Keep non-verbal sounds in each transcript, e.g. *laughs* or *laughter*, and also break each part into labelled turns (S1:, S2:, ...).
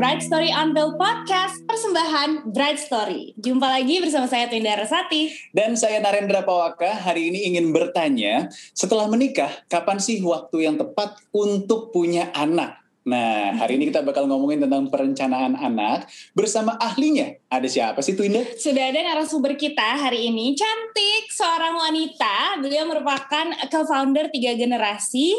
S1: Bright Story Unveiled Podcast, persembahan Bright Story. Jumpa lagi bersama saya Twinda Resati.
S2: Dan saya Narendra Pawaka, hari ini ingin bertanya, setelah menikah, kapan sih waktu yang tepat untuk punya anak? Nah, hari ini kita bakal ngomongin tentang perencanaan anak bersama ahlinya. Ada siapa sih Twinda?
S1: Sudah ada narasumber kita hari ini, cantik, seorang wanita. Beliau merupakan co-founder tiga generasi.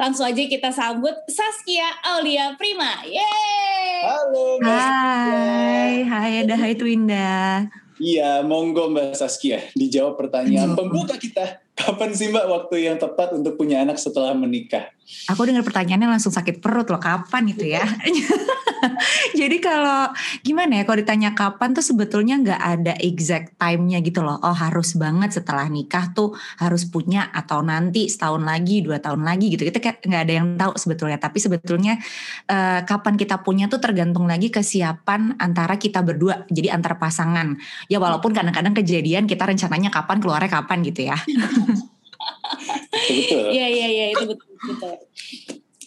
S1: Langsung aja kita sambut Saskia Aulia Prima. Yeay!
S2: Halo Mbak
S3: Hai, hai ada hai Twinda.
S2: Iya, monggo Mbak Saskia. Dijawab pertanyaan pembuka kita. Kapan sih Mbak waktu yang tepat untuk punya anak setelah menikah?
S3: Aku dengar pertanyaannya langsung sakit perut loh, kapan itu ya? *laughs* Jadi kalau gimana ya, kalau ditanya kapan tuh sebetulnya nggak ada exact time-nya gitu loh. Oh harus banget setelah nikah tuh harus punya atau nanti setahun lagi, dua tahun lagi gitu. Kita kayak nggak ada yang tahu sebetulnya. Tapi sebetulnya eh, kapan kita punya tuh tergantung lagi kesiapan antara kita berdua. Jadi antar pasangan. Ya walaupun kadang-kadang kejadian kita rencananya kapan keluarnya kapan gitu ya. *laughs*
S2: Betul.
S1: Iya, iya, iya, itu betul. betul.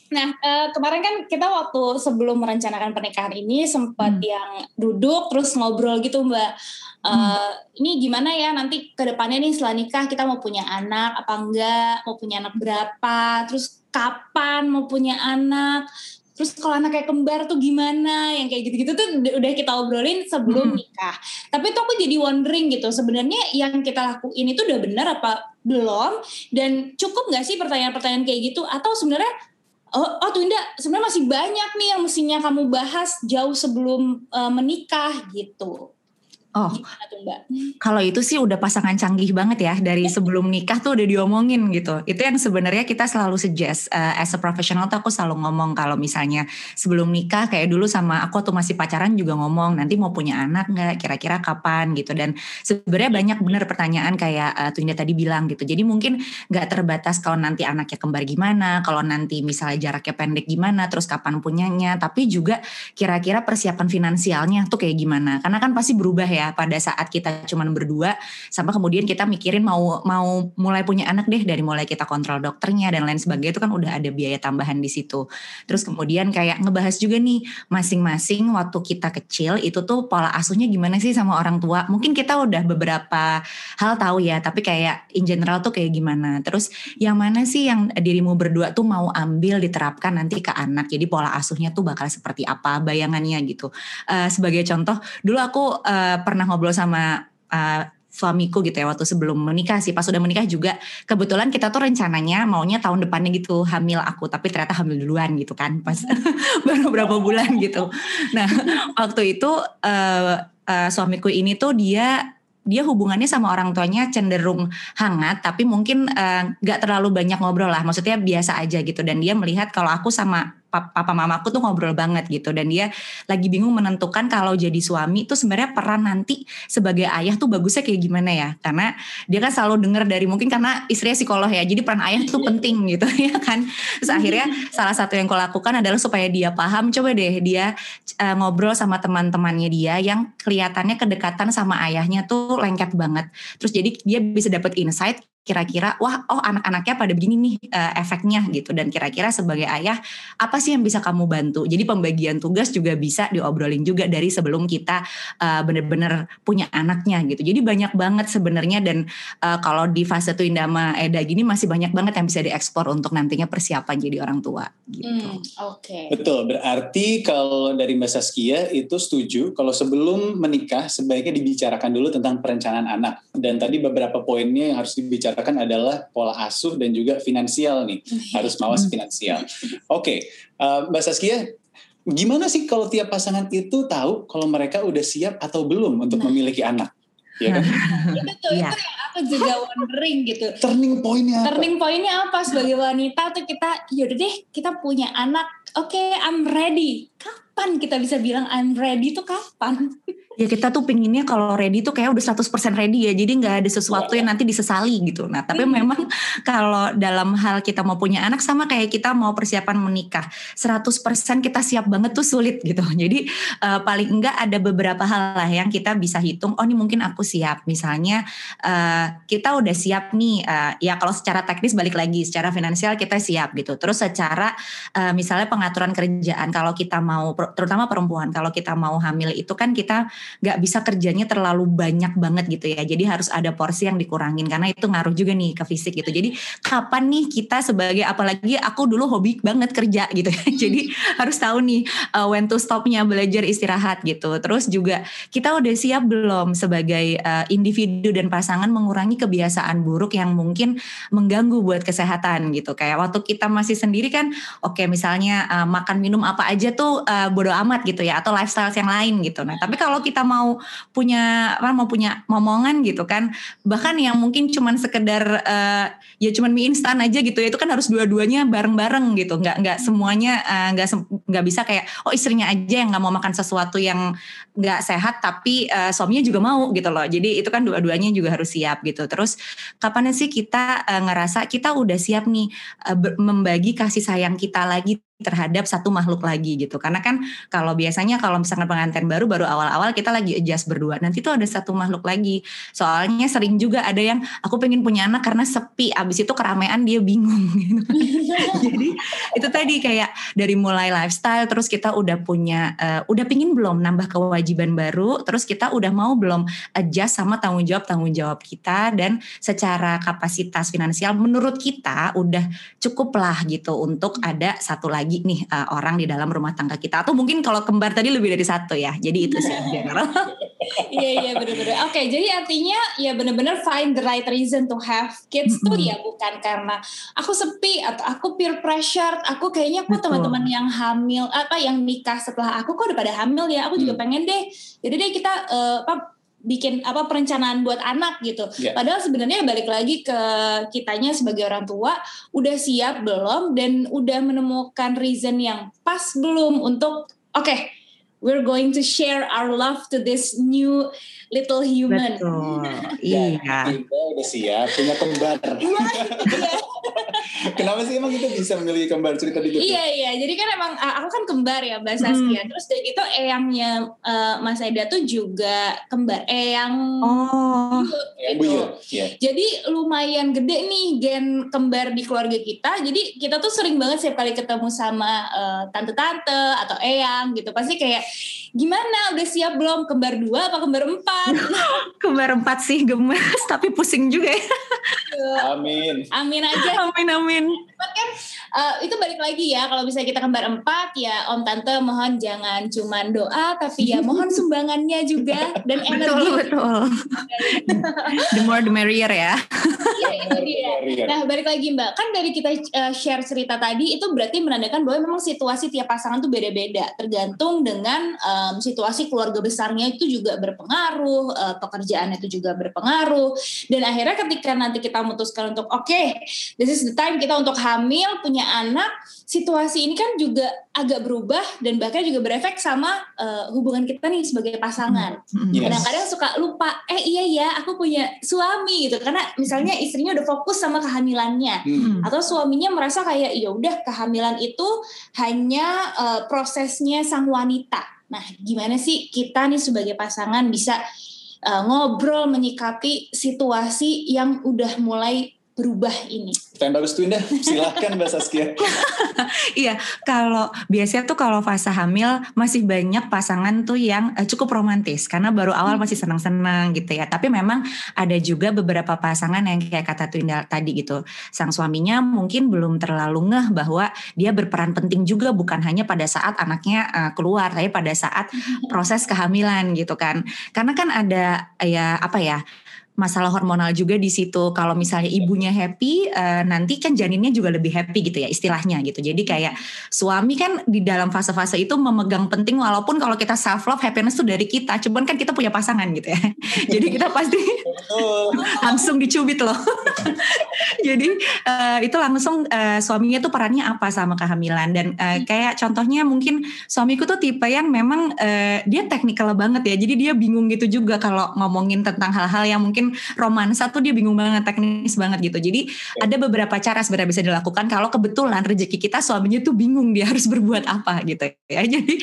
S1: Nah, eh, kemarin kan kita waktu sebelum merencanakan pernikahan ini sempat
S3: Hmm.
S1: yang duduk terus ngobrol gitu Mbak. Eh, Ini gimana ya nanti ke depannya nih setelah nikah kita mau punya anak apa enggak, mau punya anak berapa, terus kapan mau punya anak, terus kalau anak kayak kembar tuh gimana, yang kayak gitu-gitu tuh udah kita obrolin sebelum
S3: Hmm.
S1: nikah. Tapi tuh aku jadi wondering gitu, sebenarnya yang kita lakuin itu udah benar apa belum? Dan cukup nggak sih pertanyaan-pertanyaan kayak gitu? Atau sebenarnya Oh, oh Twinda, sebenarnya masih banyak nih yang mestinya kamu bahas jauh sebelum eh, menikah gitu.
S3: Oh,
S1: Gimana tuh Mbak?
S3: Kalau itu sih udah pasangan canggih banget ya dari sebelum nikah tuh udah diomongin gitu. Itu yang sebenarnya kita selalu suggest uh, as a professional tuh aku selalu ngomong kalau misalnya sebelum nikah kayak dulu sama aku tuh masih pacaran juga ngomong nanti mau punya anak nggak kira-kira kapan gitu dan sebenarnya banyak bener pertanyaan kayak uh, Twinda tadi bilang gitu. Jadi mungkin nggak terbatas kalau nanti anaknya kembar gimana, kalau nanti misalnya jaraknya pendek gimana, terus kapan punyanya, tapi juga kira-kira persiapan finansialnya tuh kayak gimana. Karena kan pasti berubah ya pada saat kita cuman berdua sama kemudian kita mikirin mau mau mulai punya anak deh dari mulai kita kontrol dokternya dan lain sebagainya itu kan udah ada biaya tambahan di situ. Terus kemudian kayak ngebahas juga nih masing-masing waktu kita kecil itu tuh pola asuhnya gimana sih sama orang tua. Mungkin kita udah beberapa hal tahu ya, tapi kayak in general tuh kayak gimana. Terus yang mana sih yang dirimu berdua tuh mau ambil diterapkan nanti ke anak. Jadi pola asuhnya tuh bakal seperti apa bayangannya gitu. Eh, sebagai contoh, dulu aku eh, pernah ngobrol sama eh, suamiku gitu ya waktu sebelum menikah sih. Pas udah menikah juga kebetulan kita tuh rencananya maunya tahun depannya gitu hamil aku. Tapi ternyata hamil duluan gitu kan pas *laughs* baru berapa bulan gitu. Nah waktu itu eh, eh, suamiku ini tuh dia dia hubungannya sama orang tuanya cenderung hangat. Tapi mungkin eh, nggak terlalu banyak ngobrol lah. Maksudnya biasa aja gitu. Dan dia melihat kalau aku sama papa mamaku tuh ngobrol banget gitu. Dan dia lagi bingung menentukan kalau jadi suami itu sebenarnya peran nanti sebagai ayah tuh bagusnya kayak gimana ya? Karena dia kan selalu dengar dari mungkin karena istrinya psikolog ya jadi peran ayah tuh penting gitu *laughs* ya kan? Terus akhirnya salah satu yang aku lakukan adalah supaya dia paham coba deh dia eh, ngobrol sama teman-temannya dia yang kelihatannya kedekatan sama ayahnya tuh lengket banget. Terus jadi dia bisa dapat insight kira-kira wah oh anak-anaknya pada begini nih eh, efeknya gitu dan kira-kira sebagai ayah apa sih yang bisa kamu bantu jadi pembagian tugas juga bisa diobrolin juga dari sebelum kita eh, bener-bener punya anaknya gitu jadi banyak banget sebenarnya dan eh, kalau di fase tuh Indama Eda gini masih banyak banget yang bisa diekspor untuk nantinya persiapan jadi orang tua gitu
S1: Hmm, Oke.
S2: Betul, berarti kalau dari Mbak Saskia itu setuju kalau sebelum menikah sebaiknya dibicarakan dulu tentang perencanaan anak. Dan tadi beberapa poinnya yang harus dibicarakan adalah pola asuh dan juga finansial nih, harus mawas finansial. Oke, eh, Mbak Saskia, gimana sih kalau tiap pasangan itu tahu kalau mereka udah siap atau belum untuk
S1: Nah.
S2: memiliki anak? Ya kan? *laughs*
S1: itu tuh
S3: Iya.
S1: itu yang aku juga wondering gitu.
S2: Turning pointnya apa?
S1: Turning pointnya apa sebagai wanita tuh kita yaudah deh kita punya anak. Oke, I'm ready. Kapan kita bisa bilang I'm ready tuh kapan? *laughs*
S3: Ya kita tuh pinginnya kalau ready tuh kayak udah 100% ready ya. Jadi nggak ada sesuatu yang nanti disesali gitu. Nah tapi hmm. memang kalau dalam hal kita mau punya anak sama kayak kita mau persiapan menikah. 100% kita siap banget tuh sulit gitu. *laughs* Jadi uh, paling enggak ada beberapa hal lah yang kita bisa hitung. Oh ini mungkin aku siap. Misalnya uh, kita udah siap nih. Uh, ya kalau secara teknis balik lagi. Secara finansial kita siap gitu. Terus secara uh, misalnya pengaturan kerjaan. Kalau kita mau terutama perempuan. Kalau kita mau hamil itu kan kita nggak bisa kerjanya terlalu banyak banget gitu ya. Jadi harus ada porsi yang dikurangin karena itu ngaruh juga nih ke fisik gitu. Jadi kapan nih kita sebagai apalagi aku dulu hobi banget kerja gitu ya. *laughs* Jadi harus tahu nih uh, when to stopnya belajar istirahat gitu. Terus juga kita udah siap belum sebagai uh, individu dan pasangan mengurangi kebiasaan buruk yang mungkin mengganggu buat kesehatan gitu. Kayak waktu kita masih sendiri kan oke okay, misalnya uh, makan minum apa aja tuh uh, bodo amat gitu ya atau lifestyle yang lain gitu. Nah, tapi kalau kita kita mau punya apa mau punya momongan gitu kan. Bahkan yang mungkin cuman sekedar uh, ya cuman mie instan aja gitu ya itu kan harus dua-duanya bareng-bareng gitu. Nggak nggak semuanya uh, nggak nggak bisa kayak oh istrinya aja yang nggak mau makan sesuatu yang nggak sehat tapi uh, suaminya juga mau gitu loh. Jadi itu kan dua-duanya juga harus siap gitu. Terus kapan sih kita uh, ngerasa kita udah siap nih uh, membagi kasih sayang kita lagi terhadap satu makhluk lagi gitu. Karena kan kalau biasanya kalau misalnya pengantin baru baru awal-awal kita lagi adjust berdua. Nanti tuh ada satu makhluk lagi. Soalnya sering juga ada yang aku pengen punya anak karena sepi. Abis itu keramaian dia bingung *laughs* gitu. *laughs* Jadi itu tadi kayak dari mulai lifestyle terus kita udah punya uh, udah pingin belum nambah kewajiban baru terus kita udah mau belum adjust sama tanggung jawab tanggung jawab kita dan secara kapasitas finansial menurut kita udah cukup lah gitu untuk ada satu lagi lagi nih uh, orang di dalam rumah tangga kita. Atau mungkin kalau kembar tadi lebih dari satu ya. Jadi itu sih *laughs* general
S1: iya iya benar-benar oke okay, jadi artinya ya benar-benar find the right reason to have kids mm -hmm. tuh ya bukan karena aku sepi atau aku peer pressure aku kayaknya aku teman-teman yang hamil apa yang nikah setelah aku kok udah pada hamil ya. Aku juga hmm. pengen deh. Jadi deh kita uh, apa bikin apa perencanaan buat anak gitu. Yeah. Padahal sebenarnya balik lagi ke kitanya sebagai orang tua udah siap belum dan udah menemukan reason yang pas belum untuk oke okay, we're going to share our love to this new little human.
S3: Betul. iya.
S2: Udah siap punya kembar. Iya, iya. Kenapa sih emang kita bisa memilih kembar cerita dikit?
S1: Iya iya. Jadi kan emang aku kan kembar ya Mbak Saskia. Hmm. Terus dari itu eyangnya uh, Mas Eda tuh juga kembar. Eyang
S3: oh.
S1: Buyut, gitu. Yeah. Jadi lumayan gede nih gen kembar di keluarga kita. Jadi kita tuh sering banget setiap kali ketemu sama uh, tante-tante atau eyang gitu. Pasti kayak gimana? Udah siap belum? Kembar dua apa kembar empat? *laughs*
S3: Kembar empat sih gemes *laughs* tapi pusing juga ya.
S2: Amin.
S1: Amin aja.
S3: Amin amin
S1: kan uh, itu balik lagi ya kalau bisa kita kembar empat ya om tante mohon jangan cuman doa tapi ya mohon sumbangannya juga dan energi.
S3: betul. Betul *laughs* the more the merrier ya.
S1: Iya itu dia. Nah balik lagi mbak. Kan dari kita uh, share cerita tadi itu berarti menandakan bahwa memang situasi tiap pasangan tuh beda-beda. Tergantung dengan um, situasi keluarga besarnya itu juga berpengaruh uh, pekerjaannya itu juga berpengaruh. Dan akhirnya ketika nanti kita memutuskan untuk oke okay, this is the time kita untuk hamil punya anak situasi ini kan juga agak berubah dan bahkan juga berefek sama uh, hubungan kita nih sebagai pasangan. Mm-hmm. Yes. Kadang-kadang suka lupa, eh iya ya aku punya suami gitu karena misalnya istrinya udah fokus sama kehamilannya mm. atau suaminya merasa kayak ya udah kehamilan itu hanya uh, prosesnya sang wanita. Nah, gimana sih kita nih sebagai pasangan bisa uh, ngobrol menyikapi situasi yang udah mulai berubah ini?
S2: Pertanyaan bagus tuh Indah, silahkan Mbak Saskia. *laughs*
S3: iya, kalau biasanya tuh kalau fase hamil masih banyak pasangan tuh yang uh, cukup romantis karena baru awal hmm. masih senang-senang gitu ya. Tapi memang ada juga beberapa pasangan yang kayak kata Twinda tadi gitu. Sang suaminya mungkin belum terlalu ngeh bahwa dia berperan penting juga bukan hanya pada saat anaknya uh, keluar, tapi pada saat hmm. proses kehamilan gitu kan. Karena kan ada ya apa ya masalah hormonal juga di situ. Kalau misalnya ibunya happy, uh, nanti kan janinnya juga lebih happy gitu ya istilahnya gitu. Jadi kayak suami kan di dalam fase-fase itu memegang penting walaupun kalau kita self love happiness tuh dari kita, cuman kan kita punya pasangan gitu ya. *laughs* Jadi kita pasti *laughs* langsung dicubit loh. *laughs* Jadi uh, itu langsung uh, suaminya tuh perannya apa sama kehamilan dan uh, kayak contohnya mungkin suamiku tuh tipe yang memang uh, dia teknikal banget ya. Jadi dia bingung gitu juga kalau ngomongin tentang hal-hal yang mungkin romansa tuh dia bingung banget teknis banget gitu. Jadi ada beberapa cara sebenarnya bisa dilakukan kalau kebetulan rezeki kita suaminya tuh bingung dia harus berbuat apa gitu ya. *laughs* Jadi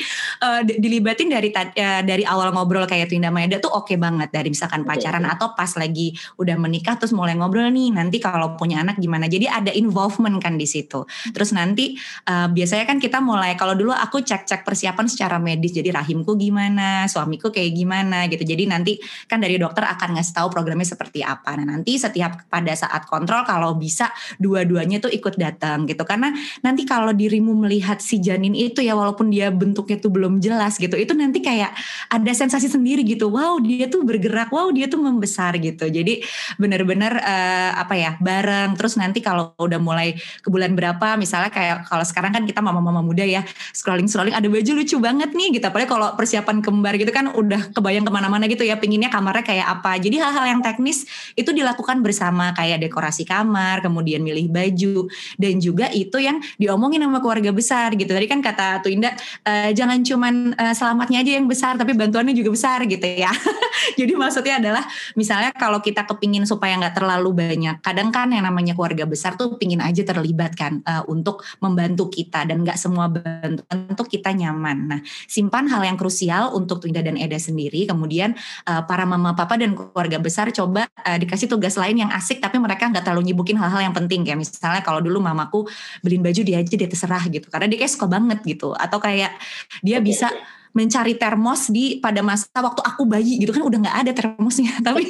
S3: uh, dilibatin dari uh, dari awal ngobrol kayak Twinda Maeda tuh oke okay banget dari misalkan pacaran atau pas lagi udah menikah terus mulai ngobrol nih nanti kalau punya anak gimana. Jadi ada involvement kan di situ. Terus nanti uh, biasanya kan kita mulai kalau dulu aku cek-cek persiapan secara medis. Jadi rahimku gimana, suamiku kayak gimana gitu. Jadi nanti kan dari dokter akan ngasih tahu programnya seperti apa. Nah, nanti setiap pada saat kontrol kalau bisa dua-duanya tuh ikut datang gitu. Karena nanti kalau dirimu melihat si janin itu ya walaupun dia bentuknya tuh belum jelas gitu. Itu nanti kayak ada sensasi sendiri gitu. Wow, dia tuh bergerak. Wow, dia tuh membesar gitu. Jadi benar-benar uh, apa ya? ya bareng terus nanti kalau udah mulai ke bulan berapa misalnya kayak kalau sekarang kan kita mama-mama muda ya scrolling scrolling ada baju lucu banget nih gitu apalagi kalau persiapan kembar gitu kan udah kebayang ke mana-mana gitu ya pinginnya kamarnya kayak apa jadi hal-hal yang teknis itu dilakukan bersama kayak dekorasi kamar kemudian milih baju dan juga itu yang diomongin sama keluarga besar gitu tadi kan kata tuh Indah e, jangan cuman e, selamatnya aja yang besar tapi bantuannya juga besar gitu ya *laughs* jadi maksudnya adalah misalnya kalau kita kepingin supaya nggak terlalu banyak kadang kan yang namanya keluarga besar tuh pingin aja terlibat kan uh, untuk membantu kita dan nggak semua bantuan untuk kita nyaman. Nah, simpan hal yang krusial untuk Twinda dan Eda sendiri. Kemudian uh, para mama papa dan keluarga besar coba uh, dikasih tugas lain yang asik tapi mereka nggak terlalu nyibukin hal-hal yang penting. Kayak misalnya kalau dulu mamaku beliin baju dia aja dia terserah gitu. Karena dia kayak suka banget gitu. Atau kayak dia okay, bisa mencari termos di pada masa waktu aku bayi gitu kan udah nggak ada termosnya. *laughs* Tapi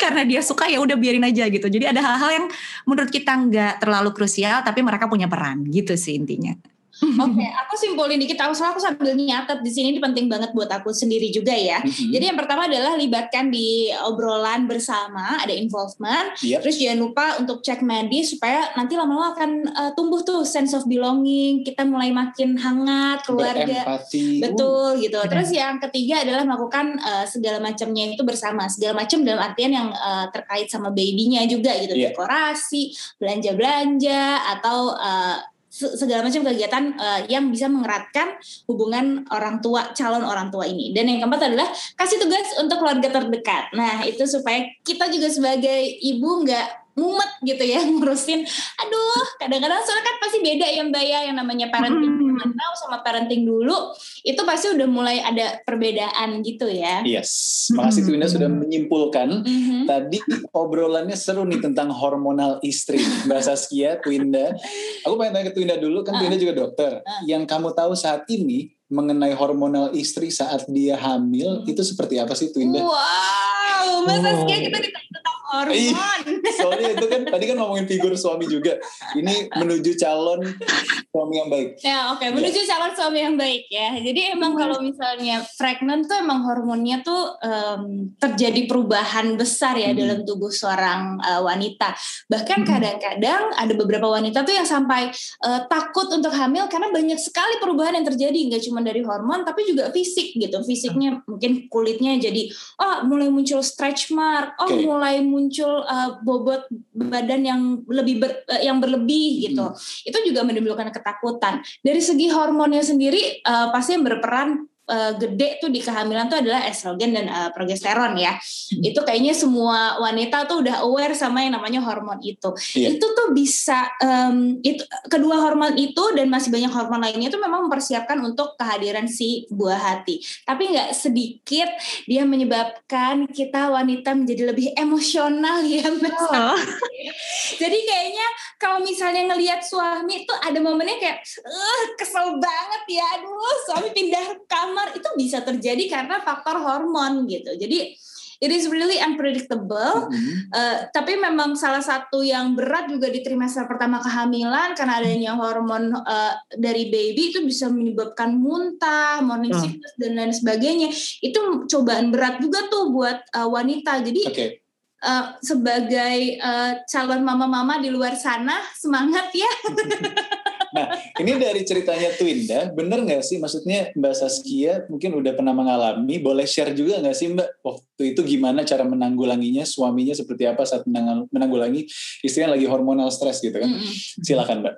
S3: karena dia suka ya udah biarin aja gitu. Jadi ada hal-hal yang menurut kita nggak terlalu krusial tapi mereka punya peran. Gitu sih intinya *laughs*
S1: Oke, okay, aku simpulin dikit. Aku aku sambil nyatet di sini ini penting banget buat aku sendiri juga ya. Mm-hmm. Jadi yang pertama adalah libatkan di obrolan bersama, ada involvement. Yep. Terus jangan lupa untuk cek medis supaya nanti lama-lama akan uh, tumbuh tuh sense of belonging. Kita mulai makin hangat keluarga. Berempati. Betul uh. gitu. Terus yang ketiga adalah melakukan uh, segala macamnya itu bersama. Segala macam dalam artian yang uh, terkait sama babynya juga gitu. Yeah. Dekorasi, belanja-belanja atau uh, segala macam kegiatan uh, yang bisa mengeratkan hubungan orang tua calon orang tua ini. Dan yang keempat adalah kasih tugas untuk keluarga terdekat. Nah itu supaya kita juga sebagai ibu nggak mumet gitu ya *laughs* ngurusin aduh kadang-kadang soalnya kan pasti beda ya mbak ya yang namanya parenting hmm. now sama parenting dulu itu pasti udah mulai ada perbedaan gitu ya
S2: yes makasih Twinda hmm. sudah menyimpulkan hmm. tadi obrolannya seru nih tentang hormonal istri mbak Saskia Twinda aku pengen tanya ke Twinda dulu kan uh. Twinda juga dokter uh. yang kamu tahu saat ini mengenai hormonal istri saat dia hamil hmm. itu seperti apa sih Twinda?
S1: Wow, Mbak Saskia kita ditanya hormon.
S2: Iya, soalnya itu kan tadi kan ngomongin figur suami juga. Ini menuju calon suami yang baik.
S1: Ya oke, okay. menuju ya. calon suami yang baik ya. Jadi emang kalau misalnya pregnant tuh emang hormonnya tuh um, terjadi perubahan besar ya hmm. dalam tubuh seorang uh, wanita. Bahkan kadang-kadang ada beberapa wanita tuh yang sampai uh, takut untuk hamil karena banyak sekali perubahan yang terjadi. Nggak cuma dari hormon tapi juga fisik gitu. Fisiknya mungkin kulitnya jadi oh mulai muncul stretch mark, oh okay. mulai muncul uh, bobot badan yang lebih ber, uh, yang berlebih gitu. Hmm. Itu juga menimbulkan ketakutan. Dari segi hormonnya sendiri uh, pasti yang berperan uh, gede tuh di kehamilan tuh adalah estrogen dan uh, progesteron ya. Hmm. Itu kayaknya semua wanita tuh udah aware sama yang namanya hormon itu. Yeah. Itu tuh bisa um, itu kedua hormon itu dan masih banyak hormon lainnya itu memang mempersiapkan untuk kehadiran si buah hati. Tapi nggak sedikit dia menyebabkan kita wanita menjadi lebih emosional ya. Oh. Jadi kayaknya kalau misalnya ngelihat suami tuh ada momennya kayak uh, kesel banget ya. Aduh, suami pindah kamar itu bisa terjadi karena faktor hormon gitu. Jadi it is really unpredictable. Mm-hmm. Uh, tapi memang salah satu yang berat juga di trimester pertama kehamilan karena adanya hormon uh, dari baby itu bisa menyebabkan muntah, morning oh. sickness dan lain sebagainya. Itu cobaan berat juga tuh buat uh, wanita. Jadi okay. Uh, sebagai uh, calon mama-mama di luar sana semangat ya *laughs*
S2: nah, ini dari ceritanya Twinda, bener nggak sih? Maksudnya Mbak Saskia mungkin udah pernah mengalami, boleh share juga nggak sih Mbak? Waktu itu gimana cara menanggulanginya, suaminya seperti apa saat menanggulangi istrinya lagi hormonal stres gitu kan? Silakan Mbak.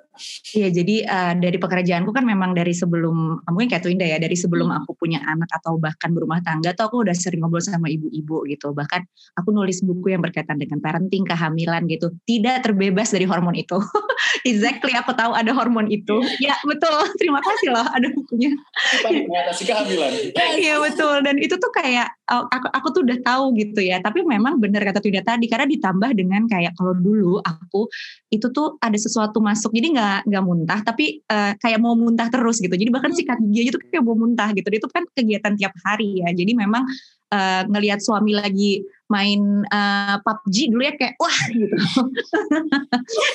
S3: Iya, jadi uh, dari pekerjaanku kan memang dari sebelum, mungkin kayak Twinda ya, dari sebelum aku punya anak atau bahkan berumah tangga tuh aku udah sering ngobrol sama ibu-ibu gitu. Bahkan aku nulis buku yang berkaitan dengan parenting, kehamilan gitu. Tidak terbebas dari hormon itu. *laughs* exactly, aku tahu ada hormon itu. ya betul, *laughs* terima kasih loh ada bukunya.
S2: Mengatasi kehamilan.
S3: Iya betul, dan itu tuh kayak oh, aku, aku tuh udah tahu gitu ya. Tapi memang benar kata Twinda tadi, karena ditambah dengan kayak kalau dulu aku itu tuh ada sesuatu masuk, jadi nggak nggak muntah, tapi uh, kayak mau muntah terus gitu. Jadi bahkan sikat gigi aja tuh kayak mau muntah gitu. Itu kan kegiatan tiap hari ya. Jadi memang uh, ngelihat suami lagi main uh, eh, PUBG dulu ya kayak wah gitu.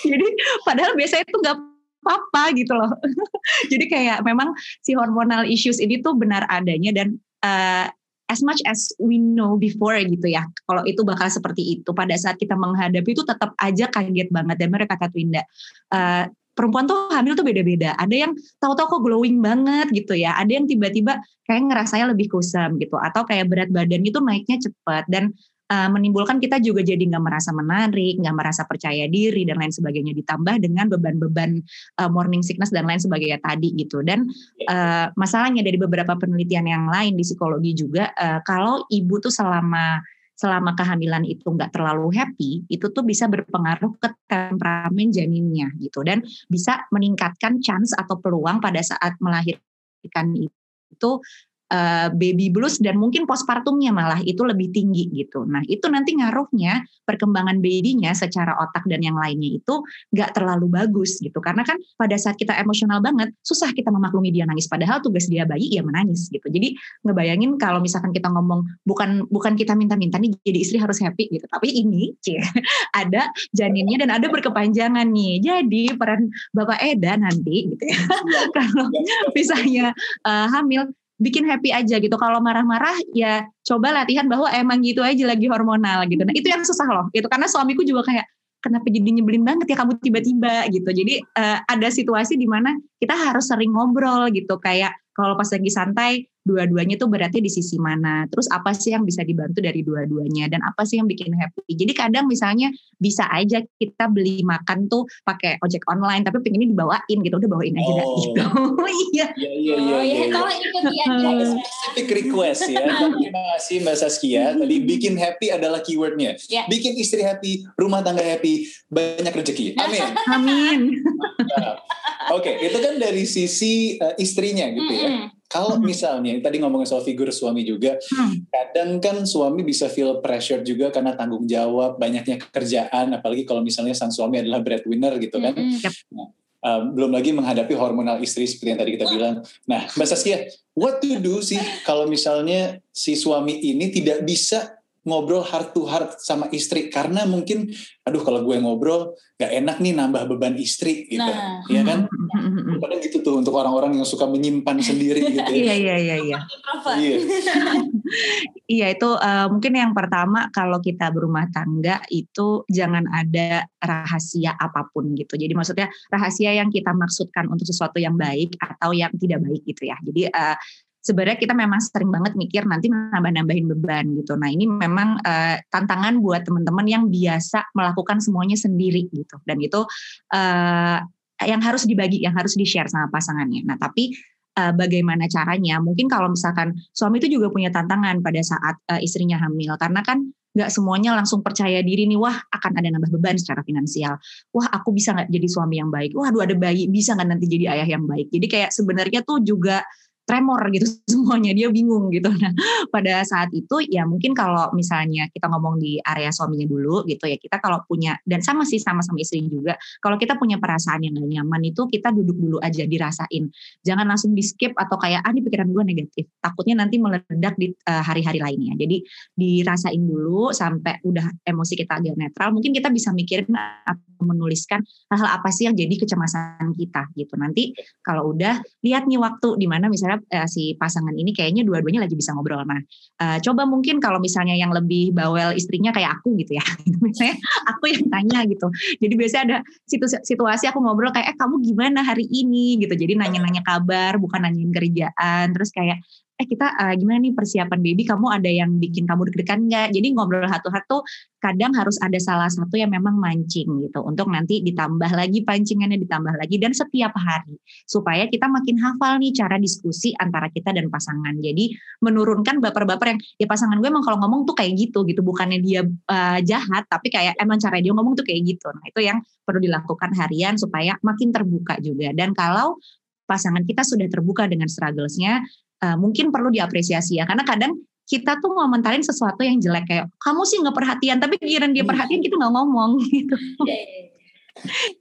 S3: *laughs* Jadi padahal biasanya itu nggak apa-apa gitu loh. *laughs* Jadi kayak memang si hormonal issues ini tuh benar adanya dan uh, as much as we know before gitu ya. Kalau itu bakal seperti itu pada saat kita menghadapi itu tetap aja kaget banget dan mereka kata Winda. Uh, perempuan tuh hamil tuh beda-beda. Ada yang tahu-tahu kok glowing banget gitu ya. Ada yang tiba-tiba kayak ngerasanya lebih kusam gitu. Atau kayak berat badan itu naiknya cepat. Dan uh, menimbulkan kita juga jadi nggak merasa menarik, nggak merasa percaya diri dan lain sebagainya. Ditambah dengan beban-beban uh, morning sickness dan lain sebagainya tadi gitu. Dan uh, masalahnya dari beberapa penelitian yang lain di psikologi juga, uh, kalau ibu tuh selama selama kehamilan itu nggak terlalu happy, itu tuh bisa berpengaruh ke temperamen janinnya gitu dan bisa meningkatkan chance atau peluang pada saat melahirkan itu uh, baby blues dan mungkin postpartumnya malah itu lebih tinggi gitu. Nah itu nanti ngaruhnya perkembangan babynya secara otak dan yang lainnya itu nggak terlalu bagus gitu. Karena kan pada saat kita emosional banget susah kita memaklumi dia nangis. Padahal tugas dia bayi ya menangis gitu. Jadi ngebayangin kalau misalkan kita ngomong bukan bukan kita minta-minta nih jadi istri harus happy gitu. Tapi ini cie, *laughs* ada janinnya dan ada berkepanjangan nih. Jadi peran Bapak Eda nanti gitu ya. *laughs* Iya. kalau misalnya uh, hamil bikin happy aja gitu. Kalau marah-marah ya coba latihan bahwa emang gitu aja lagi hormonal gitu. Nah itu yang susah loh. Itu karena suamiku juga kayak kenapa jadi nyebelin banget ya kamu tiba-tiba gitu. Jadi uh, ada situasi di mana kita harus sering ngobrol gitu kayak kalau pas lagi santai dua-duanya tuh berarti di sisi mana? Terus apa sih yang bisa dibantu dari dua-duanya? Dan apa sih yang bikin happy? Jadi kadang misalnya bisa aja kita beli makan tuh pakai ojek online tapi pengennya dibawain gitu. Udah bawain aja oh. gitu *laughs*
S2: iya. Iya iya oh, iya, iya. kalau ikut dia *laughs* specific request ya. Terima kasih mbak Saskia. Tadi bikin happy adalah keywordnya. Yeah. bikin istri happy rumah tangga happy banyak rezeki. Amin.
S3: Amin
S2: oke okay, itu kan dari sisi uh, istrinya gitu ya kalau hmm. misalnya tadi ngomongin soal figur suami juga, hmm. kadang kan suami bisa feel pressure juga karena tanggung jawab, banyaknya kerjaan, apalagi kalau misalnya sang suami adalah breadwinner gitu kan. Hmm. Nah, um, belum lagi menghadapi hormonal istri seperti yang tadi kita bilang. Nah, Mbak Saskia, what to do sih kalau misalnya si suami ini tidak bisa ngobrol heart to heart sama istri karena mungkin aduh kalau gue ngobrol gak enak nih nambah beban istri gitu. Nah. ya kan? *laughs* Kadang gitu tuh untuk orang-orang yang suka menyimpan sendiri gitu
S3: ya. Iya iya iya iya. Iya, *laughs* iya itu uh, mungkin yang pertama kalau kita berumah tangga itu jangan ada rahasia apa pun gitu. Jadi maksudnya rahasia yang kita maksudkan untuk sesuatu yang baik atau yang tidak baik gitu ya. Jadi uh, sebenarnya kita memang sering banget mikir nanti nambah-nambahin beban gitu. Nah ini memang uh, tantangan buat teman-teman yang biasa melakukan semuanya sendiri gitu. Dan itu uh, yang harus dibagi, yang harus di-share sama pasangannya. Nah tapi uh, bagaimana caranya? Mungkin kalau misalkan suami itu juga punya tantangan pada saat uh, istrinya hamil, karena kan nggak semuanya langsung percaya diri nih, wah akan ada nambah beban secara finansial, wah aku bisa nggak jadi suami yang baik, wah aduh ada bayi bisa nggak nanti jadi ayah yang baik. Jadi kayak sebenarnya tuh juga tremor gitu *laughs* semuanya dia bingung gitu. Nah pada saat itu ya mungkin kalau misalnya kita ngomong di area suaminya dulu gitu ya kita kalau punya dan sama sih sama sama istri juga kalau kita punya perasaan yang gak nyaman itu kita duduk dulu aja dirasain. Jangan langsung di skip atau kayak ah ini pikiran gue negatif. Takutnya nanti meledak di uh, hari-hari lainnya. Jadi dirasain dulu sampai udah emosi kita agak netral mungkin kita bisa mikirin apa menuliskan hal-hal apa sih yang jadi kecemasan kita gitu. Nanti kalau udah lihat nih waktu di mana misalnya uh, si pasangan ini kayaknya dua-duanya lagi bisa ngobrol. Nah, uh, coba mungkin kalau misalnya yang lebih bawel istrinya kayak aku gitu ya. *laughs* misalnya aku yang tanya gitu. Jadi biasanya ada situasi aku ngobrol kayak eh kamu gimana hari ini gitu. Jadi nanya-nanya kabar bukan nanyain kerjaan. Terus kayak eh kita uh, gimana nih persiapan baby? Kamu ada yang bikin kamu deg-degan nggak? Jadi ngobrol satu-satu kadang harus ada salah satu yang memang mancing gitu untuk nanti ditambah lagi pancingannya ditambah lagi dan setiap hari. Supaya kita makin hafal nih cara diskusi antara kita dan pasangan. Jadi menurunkan baper-baper yang ya pasangan gue emang kalau ngomong tuh kayak gitu gitu. Bukannya dia uh, jahat tapi kayak emang cara dia ngomong tuh kayak gitu. Nah itu yang perlu dilakukan harian supaya makin terbuka juga. Dan kalau pasangan kita sudah terbuka dengan strugglesnya uh, mungkin perlu diapresiasi ya karena kadang kita tuh ngomentarin sesuatu yang jelek kayak kamu sih nggak perhatian tapi giliran dia iya. perhatian kita nggak ngomong *laughs* gitu. Iya, iya,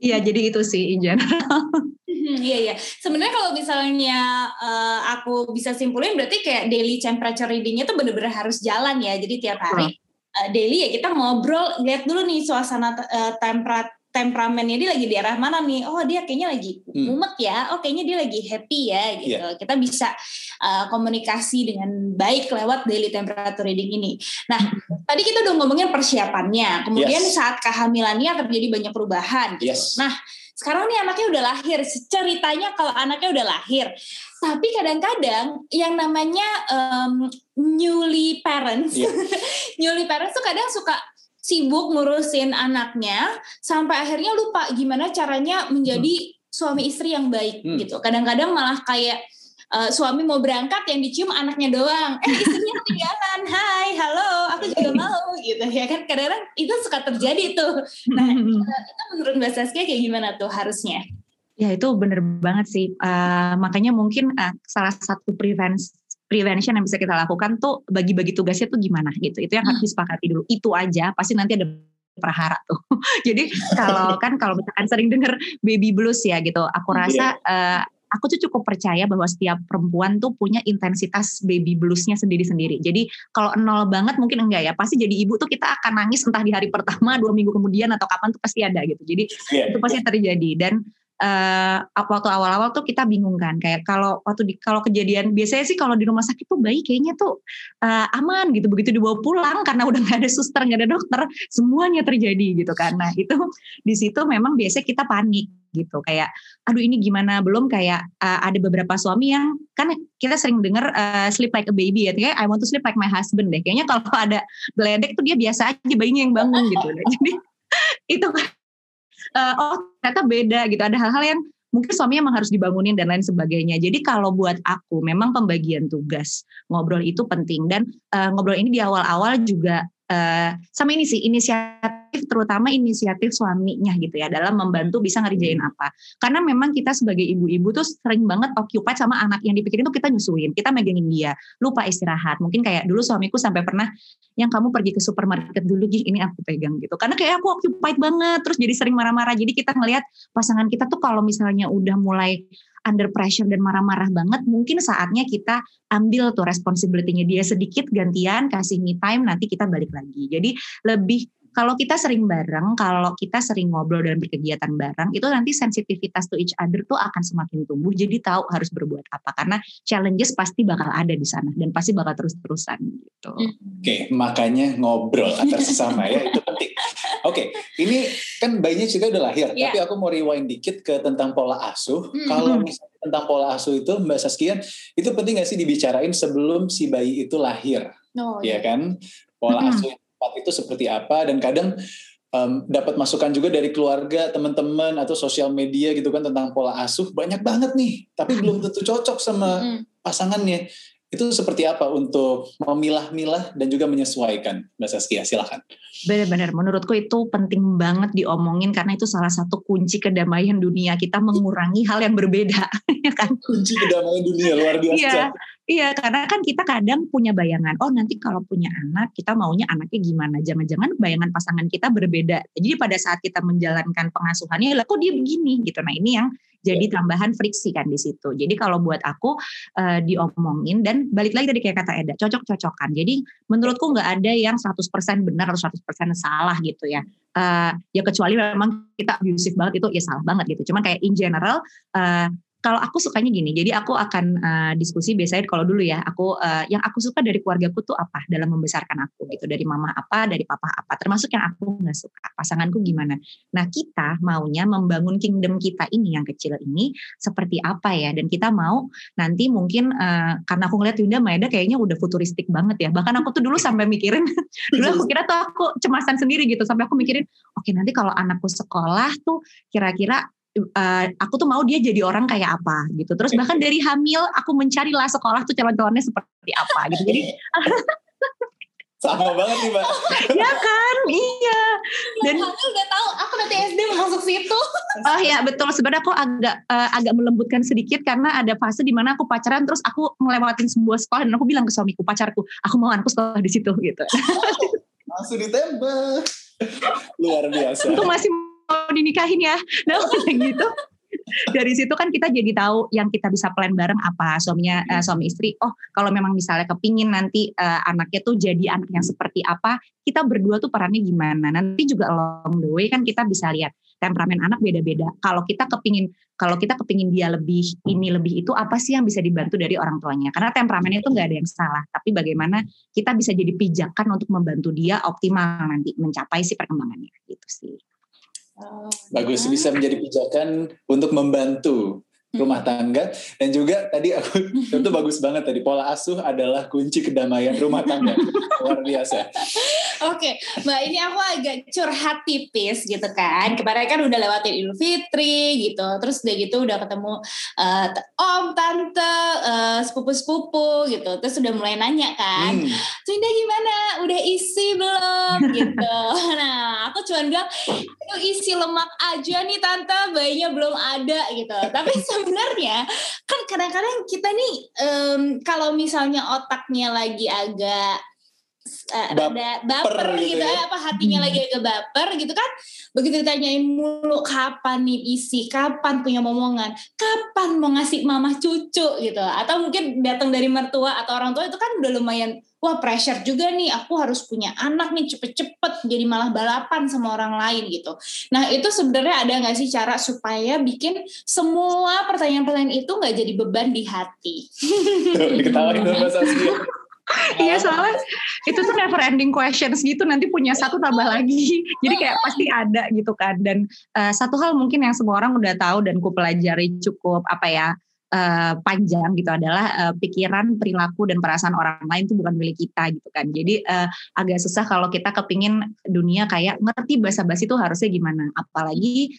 S3: iya jadi itu sih in general. *laughs*
S1: Iya iya. Sebenarnya kalau misalnya uh, aku bisa simpulin berarti kayak daily temperature readingnya tuh bener-bener harus jalan ya. Jadi tiap hari uh, daily ya kita ngobrol lihat dulu nih suasana uh, temperat temperamennya dia lagi di arah mana nih oh dia kayaknya lagi hmm. mumet ya oh kayaknya dia lagi happy ya gitu yeah. kita bisa uh, komunikasi dengan baik lewat daily temperature reading ini nah hmm. tadi kita udah ngomongin persiapannya kemudian yes. saat kehamilannya terjadi banyak perubahan gitu. yes. nah sekarang nih anaknya udah lahir ceritanya kalau anaknya udah lahir tapi kadang-kadang yang namanya um, newly parents yeah. *laughs* newly parents tuh kadang suka sibuk ngurusin anaknya sampai akhirnya lupa gimana caranya menjadi hmm. suami istri yang baik hmm. gitu. Kadang-kadang malah kayak uh, suami mau berangkat yang dicium anaknya doang. Eh istrinya ketinggalan. Hai, halo, aku juga mau gitu ya kan. Kadang-kadang itu suka terjadi tuh. Nah, itu menurut Mbak Saskia kayak gimana tuh harusnya?
S3: Ya itu bener banget sih. Uh, makanya mungkin uh, salah satu prevensi prevention yang bisa kita lakukan tuh bagi-bagi tugasnya tuh gimana gitu. Itu yang harus hmm. disepakati dulu. Itu aja pasti nanti ada prahara tuh. *laughs* Jadi kalau *laughs* kan kalau misalkan sering dengar baby blues ya gitu, aku iya. rasa yeah. uh, aku tuh cukup percaya bahwa setiap perempuan tuh punya intensitas baby bluesnya sendiri-sendiri. Jadi kalau nol banget mungkin enggak ya. Pasti jadi ibu tuh kita akan nangis entah di hari pertama, dua minggu kemudian atau kapan tuh pasti ada gitu. Jadi yeah, itu pasti yeah. terjadi dan uh, waktu awal-awal tuh kita bingung kan kayak kalau waktu di kalau kejadian biasanya sih kalau di rumah sakit tuh bayi kayaknya tuh uh, aman gitu begitu dibawa pulang karena udah nggak ada suster nggak ada dokter semuanya terjadi gitu kan. Nah itu di situ memang biasanya kita panik gitu kayak aduh ini gimana? Belum kayak uh, ada beberapa suami yang kan kita sering dengar uh, sleep like a baby ya kayak I want to sleep like my husband deh. Kayaknya kalau *laughs* ada geledek tuh dia biasa aja bayinya yang bangun gitu. Jadi *laughs* itu uh, oh ternyata beda gitu ada hal-hal yang mungkin suami emang harus dibangunin dan lain sebagainya. Jadi kalau buat aku memang pembagian tugas ngobrol itu penting dan uh, ngobrol ini di awal-awal juga uh, sama ini sih inisiatif terutama inisiatif suaminya gitu ya dalam membantu bisa ngerjain apa. Karena memang kita sebagai ibu-ibu tuh sering banget occupied sama anak yang dipikirin tuh kita nyusuin kita megangin dia lupa istirahat. Mungkin kayak dulu suamiku sampai pernah yang kamu pergi ke supermarket dulu gih ini aku pegang gitu. Karena kayak aku occupied banget terus jadi sering marah-marah. Jadi kita ngelihat pasangan kita tuh kalau misalnya udah mulai under pressure dan marah-marah banget, mungkin saatnya kita ambil tuh responsibility-nya dia sedikit gantian, kasih me time, nanti kita balik lagi. Jadi lebih kalau kita sering bareng, kalau kita sering ngobrol dan berkegiatan bareng, itu nanti sensitivitas to each other tuh akan semakin tumbuh. Jadi tahu harus berbuat apa karena challenges pasti bakal ada di sana dan pasti bakal terus-terusan gitu.
S2: Oke, okay, makanya ngobrol antar sesama ya itu penting. Oke, okay, ini kan bayinya juga udah lahir, yeah. tapi aku mau rewind dikit ke tentang pola asuh. Mm. Kalau misalnya tentang pola asuh itu Mbak Saskia, itu penting nggak sih dibicarain sebelum si bayi itu lahir? Oh, ya yeah. kan? Pola mm. asuh tepat itu seperti apa dan kadang um, dapat masukan juga dari keluarga, teman-teman atau sosial media gitu kan tentang pola asuh banyak banget nih, tapi belum tentu cocok sama pasangannya. Itu seperti apa untuk memilah-milah dan juga menyesuaikan, Mbak Saskia? Silahkan.
S3: Benar-benar, menurutku itu penting banget diomongin karena itu salah satu kunci kedamaian dunia. Kita mengurangi hal yang berbeda, *laughs* ya kan?
S2: Kunci kedamaian dunia luar biasa.
S3: Iya, iya, karena kan kita kadang punya bayangan, oh nanti kalau punya anak, kita maunya anaknya gimana? Jangan-jangan bayangan pasangan kita berbeda. Jadi pada saat kita menjalankan pengasuhannya, lah kok dia begini gitu. Nah ini yang jadi iya. tambahan friksi kan di situ. Jadi kalau buat aku uh, diomongin dan balik lagi tadi kayak kata Eda, cocok-cocokan. Jadi menurutku nggak ada yang 100% benar atau 100% salah gitu ya. uh, ya kecuali memang kita abusive banget itu ya salah banget gitu cuman kayak in general uh, kalau aku sukanya gini, jadi aku akan uh, diskusi biasanya kalau dulu ya, aku uh, yang aku suka dari keluargaku tuh apa? Dalam membesarkan aku gitu, dari mama apa, dari papa apa, termasuk yang aku nggak suka, pasanganku gimana. Nah kita maunya membangun kingdom kita ini yang kecil ini seperti apa ya, dan kita mau nanti mungkin uh, karena aku ngeliat Yunda Maeda kayaknya udah futuristik banget ya, bahkan aku tuh dulu sampai mikirin, *laughs* dulu aku kira tuh aku cemasan sendiri gitu, sampai aku mikirin, oke okay, nanti kalau anakku sekolah tuh kira-kira uh, aku tuh mau dia jadi orang kayak apa gitu. Terus bahkan dari hamil aku mencari lah sekolah tuh calon-calonnya seperti apa gitu. Jadi *laughs*
S2: sama banget nih mbak. *laughs*
S3: ya kan, iya.
S1: Dan hamil udah tahu aku nanti SD masuk situ. *laughs*
S3: oh ya betul. Sebenarnya aku agak uh, agak melembutkan sedikit karena ada fase di mana aku pacaran terus aku ngelewatin sebuah sekolah dan aku bilang ke suamiku pacarku, aku mau anakku sekolah di situ gitu. Oh,
S2: langsung ditembak. Luar biasa.
S3: Itu masih mau dinikahin ya. Nah *laughs* gitu. Dari situ kan kita jadi tahu yang kita bisa plan bareng apa. Suaminya uh, suami istri oh kalau memang misalnya kepingin nanti uh, anaknya tuh jadi anak yang seperti apa kita berdua tuh perannya gimana? Nanti juga along the way kan kita bisa lihat temperamen anak beda-beda. Kalau kita kepingin kalau kita kepingin dia lebih ini lebih itu apa sih yang bisa dibantu dari orang tuanya? Karena temperamennya itu nggak ada yang salah. Tapi bagaimana kita bisa jadi pijakan untuk membantu dia optimal nanti mencapai si perkembangannya. Gitu sih
S2: Bagus bisa menjadi pijakan untuk membantu rumah tangga dan juga tadi aku *laughs* itu bagus banget tadi pola asuh adalah kunci kedamaian rumah tangga *laughs* luar biasa.
S1: Oke, Mbak ini aku agak curhat tipis gitu kan. Kemarin kan udah lewatin Idul Fitri gitu, terus udah gitu udah ketemu uh, om, tante, uh, sepupu-sepupu gitu, terus udah mulai nanya kan, hmm. Gimana? Udah isi belum? gitu. *laughs* Nah, aku cuma bilang itu isi lemak aja nih tante, bayinya belum ada gitu. Tapi sebenarnya kan kadang-kadang kita nih um, kalau misalnya otaknya lagi agak uh, baper, baper gitu, gitu ya. apa hatinya hmm. lagi agak baper gitu kan begitu ditanyain mulu kapan nih isi kapan punya momongan kapan mau ngasih mamah cucu gitu atau mungkin datang dari mertua atau orang tua itu kan udah lumayan wah pressure juga nih aku harus punya anak nih cepet-cepet jadi malah balapan sama orang lain gitu. Nah itu sebenarnya ada nggak sih cara supaya bikin semua pertanyaan-pertanyaan itu nggak jadi beban di hati?
S2: Diketawain Mbak Saskia
S3: iya soalnya itu tuh never ending questions gitu nanti punya satu tambah lagi. Jadi kayak pasti ada gitu kan dan uh, satu hal mungkin yang semua orang udah tahu dan ku pelajari cukup apa ya uh, panjang gitu adalah uh, pikiran perilaku dan perasaan orang lain itu bukan milik kita gitu kan jadi uh, agak susah kalau kita kepingin dunia kayak ngerti bahasa basi itu harusnya gimana apalagi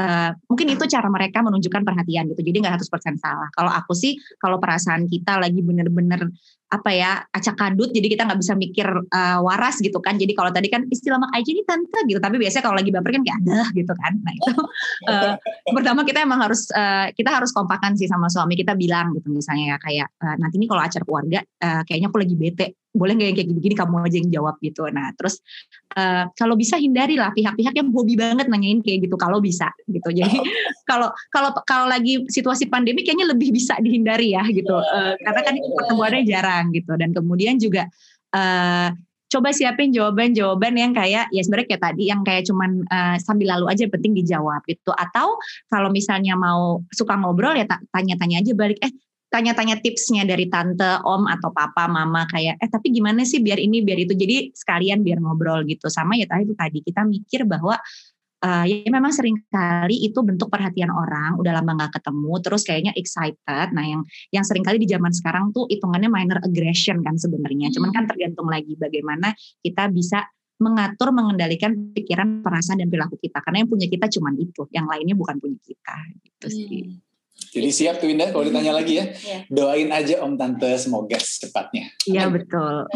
S3: Uh, mungkin itu cara mereka menunjukkan perhatian gitu. Jadi nggak 100% salah. Kalau aku sih, kalau perasaan kita lagi bener-bener apa ya acak kadut jadi kita nggak bisa mikir uh, waras gitu kan. Jadi kalau tadi kan istilah mak aja ini tante gitu. Tapi biasanya kalau lagi baper kan kayak ada gitu kan. Nah itu uh, pertama kita emang harus uh, kita harus kompakan sih sama suami kita bilang gitu misalnya ya kayak uh, nanti ini kalau acara keluarga uh, kayaknya aku lagi bete. Boleh nggak yang kayak gini-gini kamu aja yang jawab gitu. Nah terus uh, kalau bisa hindari lah pihak-pihak yang hobi banget nanyain kayak gitu kalau bisa gitu. *laughs* Jadi kalau kalau kalau lagi situasi pandemi kayaknya lebih bisa dihindari ya gitu. Uh, karena kan pertemuannya jarang orang gitu. Dan kemudian juga uh, coba siapin jawaban-jawaban yang kayak ya sebenarnya kayak tadi yang kayak cuman uh, sambil lalu aja penting dijawab gitu. Atau kalau misalnya mau suka ngobrol ya tanya-tanya aja balik eh tanya-tanya tipsnya dari tante, om atau papa, mama kayak eh tapi gimana sih biar ini biar itu? Jadi sekalian biar ngobrol gitu. Sama ya tadi tadi kita mikir bahwa uh, ya memang sering kali itu bentuk perhatian orang udah lama nggak ketemu terus kayaknya excited. Nah yang yang sering kali di zaman sekarang tuh hitungannya minor aggression kan sebenarnya. Hmm. cuman kan tergantung lagi bagaimana kita bisa mengatur mengendalikan pikiran perasaan dan perilaku kita. Karena yang punya kita cuman itu yang lainnya bukan punya kita. Gitu sih. hmm.
S2: Jadi siap tuh Winda kalau ditanya lagi ya. Yeah. Doain aja Om Tante semoga secepatnya.
S3: Iya betul. *laughs*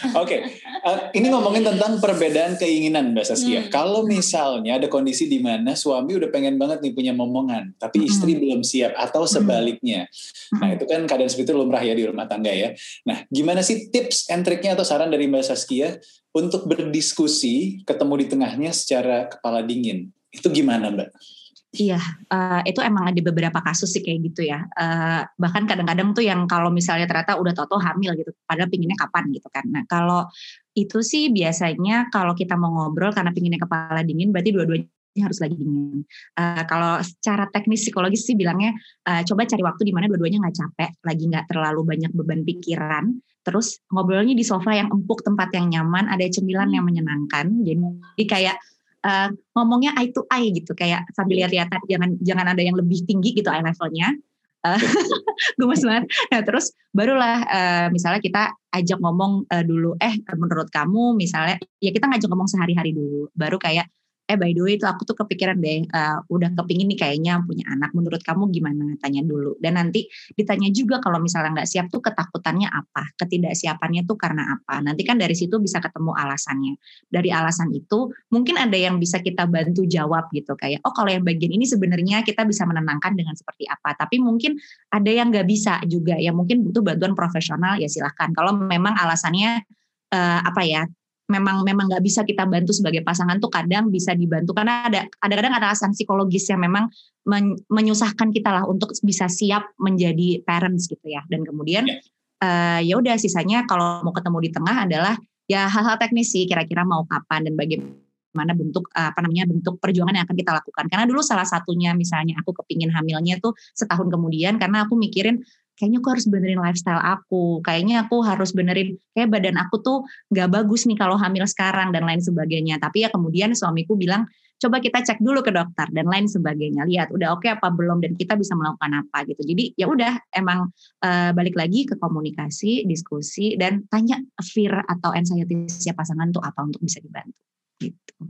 S2: Oke, okay. uh, eh, ini ngomongin tentang perbedaan keinginan Mbak Saskia. Hmm. Kalau misalnya ada kondisi di mana suami udah pengen banget nih punya momongan, tapi hmm. istri hmm. belum siap atau hmm. sebaliknya. Hmm. Nah itu kan keadaan seperti itu lumrah ya di rumah tangga ya. Nah gimana sih tips and triknya atau saran dari Mbak Saskia untuk berdiskusi ketemu di tengahnya secara kepala dingin? Itu gimana Mbak?
S3: Iya, uh, itu emang ada beberapa kasus sih kayak gitu ya. Uh, bahkan kadang-kadang tuh yang kalau misalnya ternyata udah toto hamil gitu, padahal pinginnya kapan gitu kan. Nah kalau itu sih biasanya kalau kita mau ngobrol karena pinginnya kepala dingin, berarti dua-duanya harus lagi dingin. Uh, kalau secara teknis psikologis sih bilangnya uh, coba cari waktu di mana dua-duanya nggak capek, lagi nggak terlalu banyak beban pikiran. Terus ngobrolnya di sofa yang empuk, tempat yang nyaman, ada cemilan yang menyenangkan. Jadi kayak uh, ngomongnya eye to eye gitu kayak sambil lihat-lihatan jangan jangan ada yang lebih tinggi gitu eye levelnya. Uh, *laughs* gemes banget. Nah terus barulah uh, misalnya kita ajak ngomong uh, dulu eh menurut kamu misalnya ya kita ngajak ngomong sehari-hari dulu. Baru kayak eh by the way itu aku tuh kepikiran deh uh, udah kepingin nih kayaknya punya anak. Menurut kamu gimana? Tanya dulu. Dan nanti ditanya juga kalau misalnya nggak siap tuh ketakutannya apa? Ketidaksiapannya tuh karena apa? Nanti kan dari situ bisa ketemu alasannya. Dari alasan itu mungkin ada yang bisa kita bantu jawab gitu. Kayak oh kalau yang bagian ini sebenarnya kita bisa menenangkan dengan seperti apa. Tapi mungkin ada yang nggak bisa juga. Ya mungkin butuh bantuan profesional ya silahkan. Kalau memang alasannya uh, apa ya memang memang nggak bisa kita bantu sebagai pasangan tuh kadang bisa dibantu. Karena ada ada kadang ada alasan psikologis yang memang men, menyusahkan kita lah untuk bisa siap menjadi parents gitu ya. Dan kemudian ya. Uh, ya udah sisanya kalau mau ketemu di tengah adalah ya hal-hal teknis sih kira-kira mau kapan dan bagaimana bentuk apa namanya bentuk perjuangan yang akan kita lakukan. Karena dulu salah satunya misalnya aku kepingin hamilnya tuh setahun kemudian karena aku mikirin kayaknya aku harus benerin lifestyle aku, kayaknya aku harus benerin kayak badan aku tuh nggak bagus nih kalau hamil sekarang dan lain sebagainya. Tapi ya kemudian suamiku bilang coba kita cek dulu ke dokter dan lain sebagainya. Lihat udah oke okay apa belum dan kita bisa melakukan apa gitu. Jadi ya udah emang uh, balik lagi ke komunikasi, diskusi dan tanya fear atau anxiety siapa pasangan tuh apa untuk bisa dibantu gitu.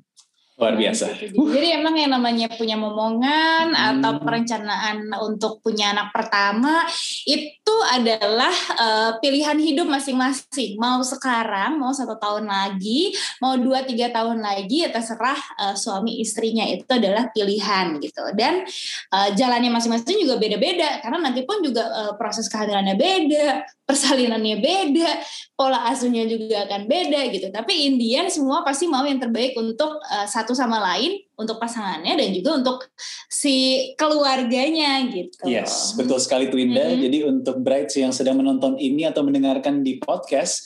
S2: Luar biasa.
S1: Gitu. Jadi emang yang namanya punya momongan hmm. atau perencanaan untuk punya anak pertama itu adalah uh, pilihan hidup masing-masing. Mau sekarang, mau satu tahun lagi, mau dua tiga tahun lagi, ya terserah uh, suami istrinya itu adalah pilihan gitu. Dan uh, jalannya masing-masing juga beda-beda karena nanti pun juga uh, proses kehamilannya beda, persalinannya beda, pola asuhnya juga akan beda gitu. Tapi Indian semua pasti mau yang terbaik untuk uh, satu sama lain untuk pasangannya dan juga untuk si keluarganya gitu.
S2: Yes, betul sekali Twinda. Mm-hmm. Jadi untuk brides yang sedang menonton ini atau mendengarkan di podcast,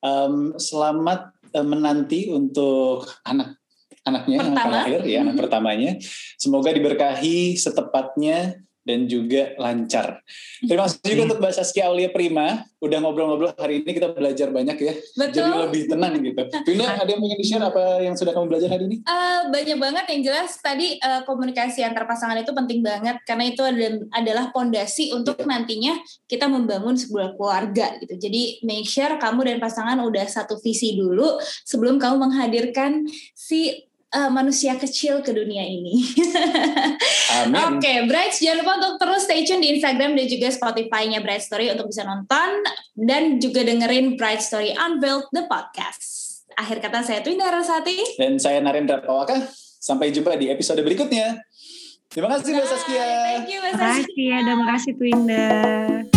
S2: um, selamat uh, menanti untuk anak anaknya
S1: Pertama.
S2: yang lahir ya anak mm-hmm. pertamanya. Semoga diberkahi setepatnya dan juga lancar. Terima kasih juga untuk Mbak Saskia Aulia Prima. Udah ngobrol-ngobrol hari ini kita belajar banyak ya.
S1: Betul.
S2: Jadi lebih tenang gitu. Tuna, ada yang ingin di-share apa yang sudah kamu belajar hari ini?
S1: Uh, banyak banget yang jelas tadi uh, komunikasi antar pasangan itu penting banget karena itu adalah pondasi untuk yeah. nantinya kita membangun sebuah keluarga gitu. Jadi make sure kamu dan pasangan udah satu visi dulu sebelum kamu menghadirkan si uh, manusia kecil ke dunia ini. *laughs* Oke, okay, Bright, jangan lupa untuk terus stay tune di Instagram dan juga Spotify-nya Bright Story untuk bisa nonton dan juga dengerin Bright Story Unveiled the podcast. Akhir kata saya Twinda Rasati.
S2: Dan saya Narendra Pawaka. Sampai jumpa di episode berikutnya. Terima kasih Mbak Saskia.
S1: Thank you Mbak Saskia.
S3: Terima kasih ya, terima kasih Twinda.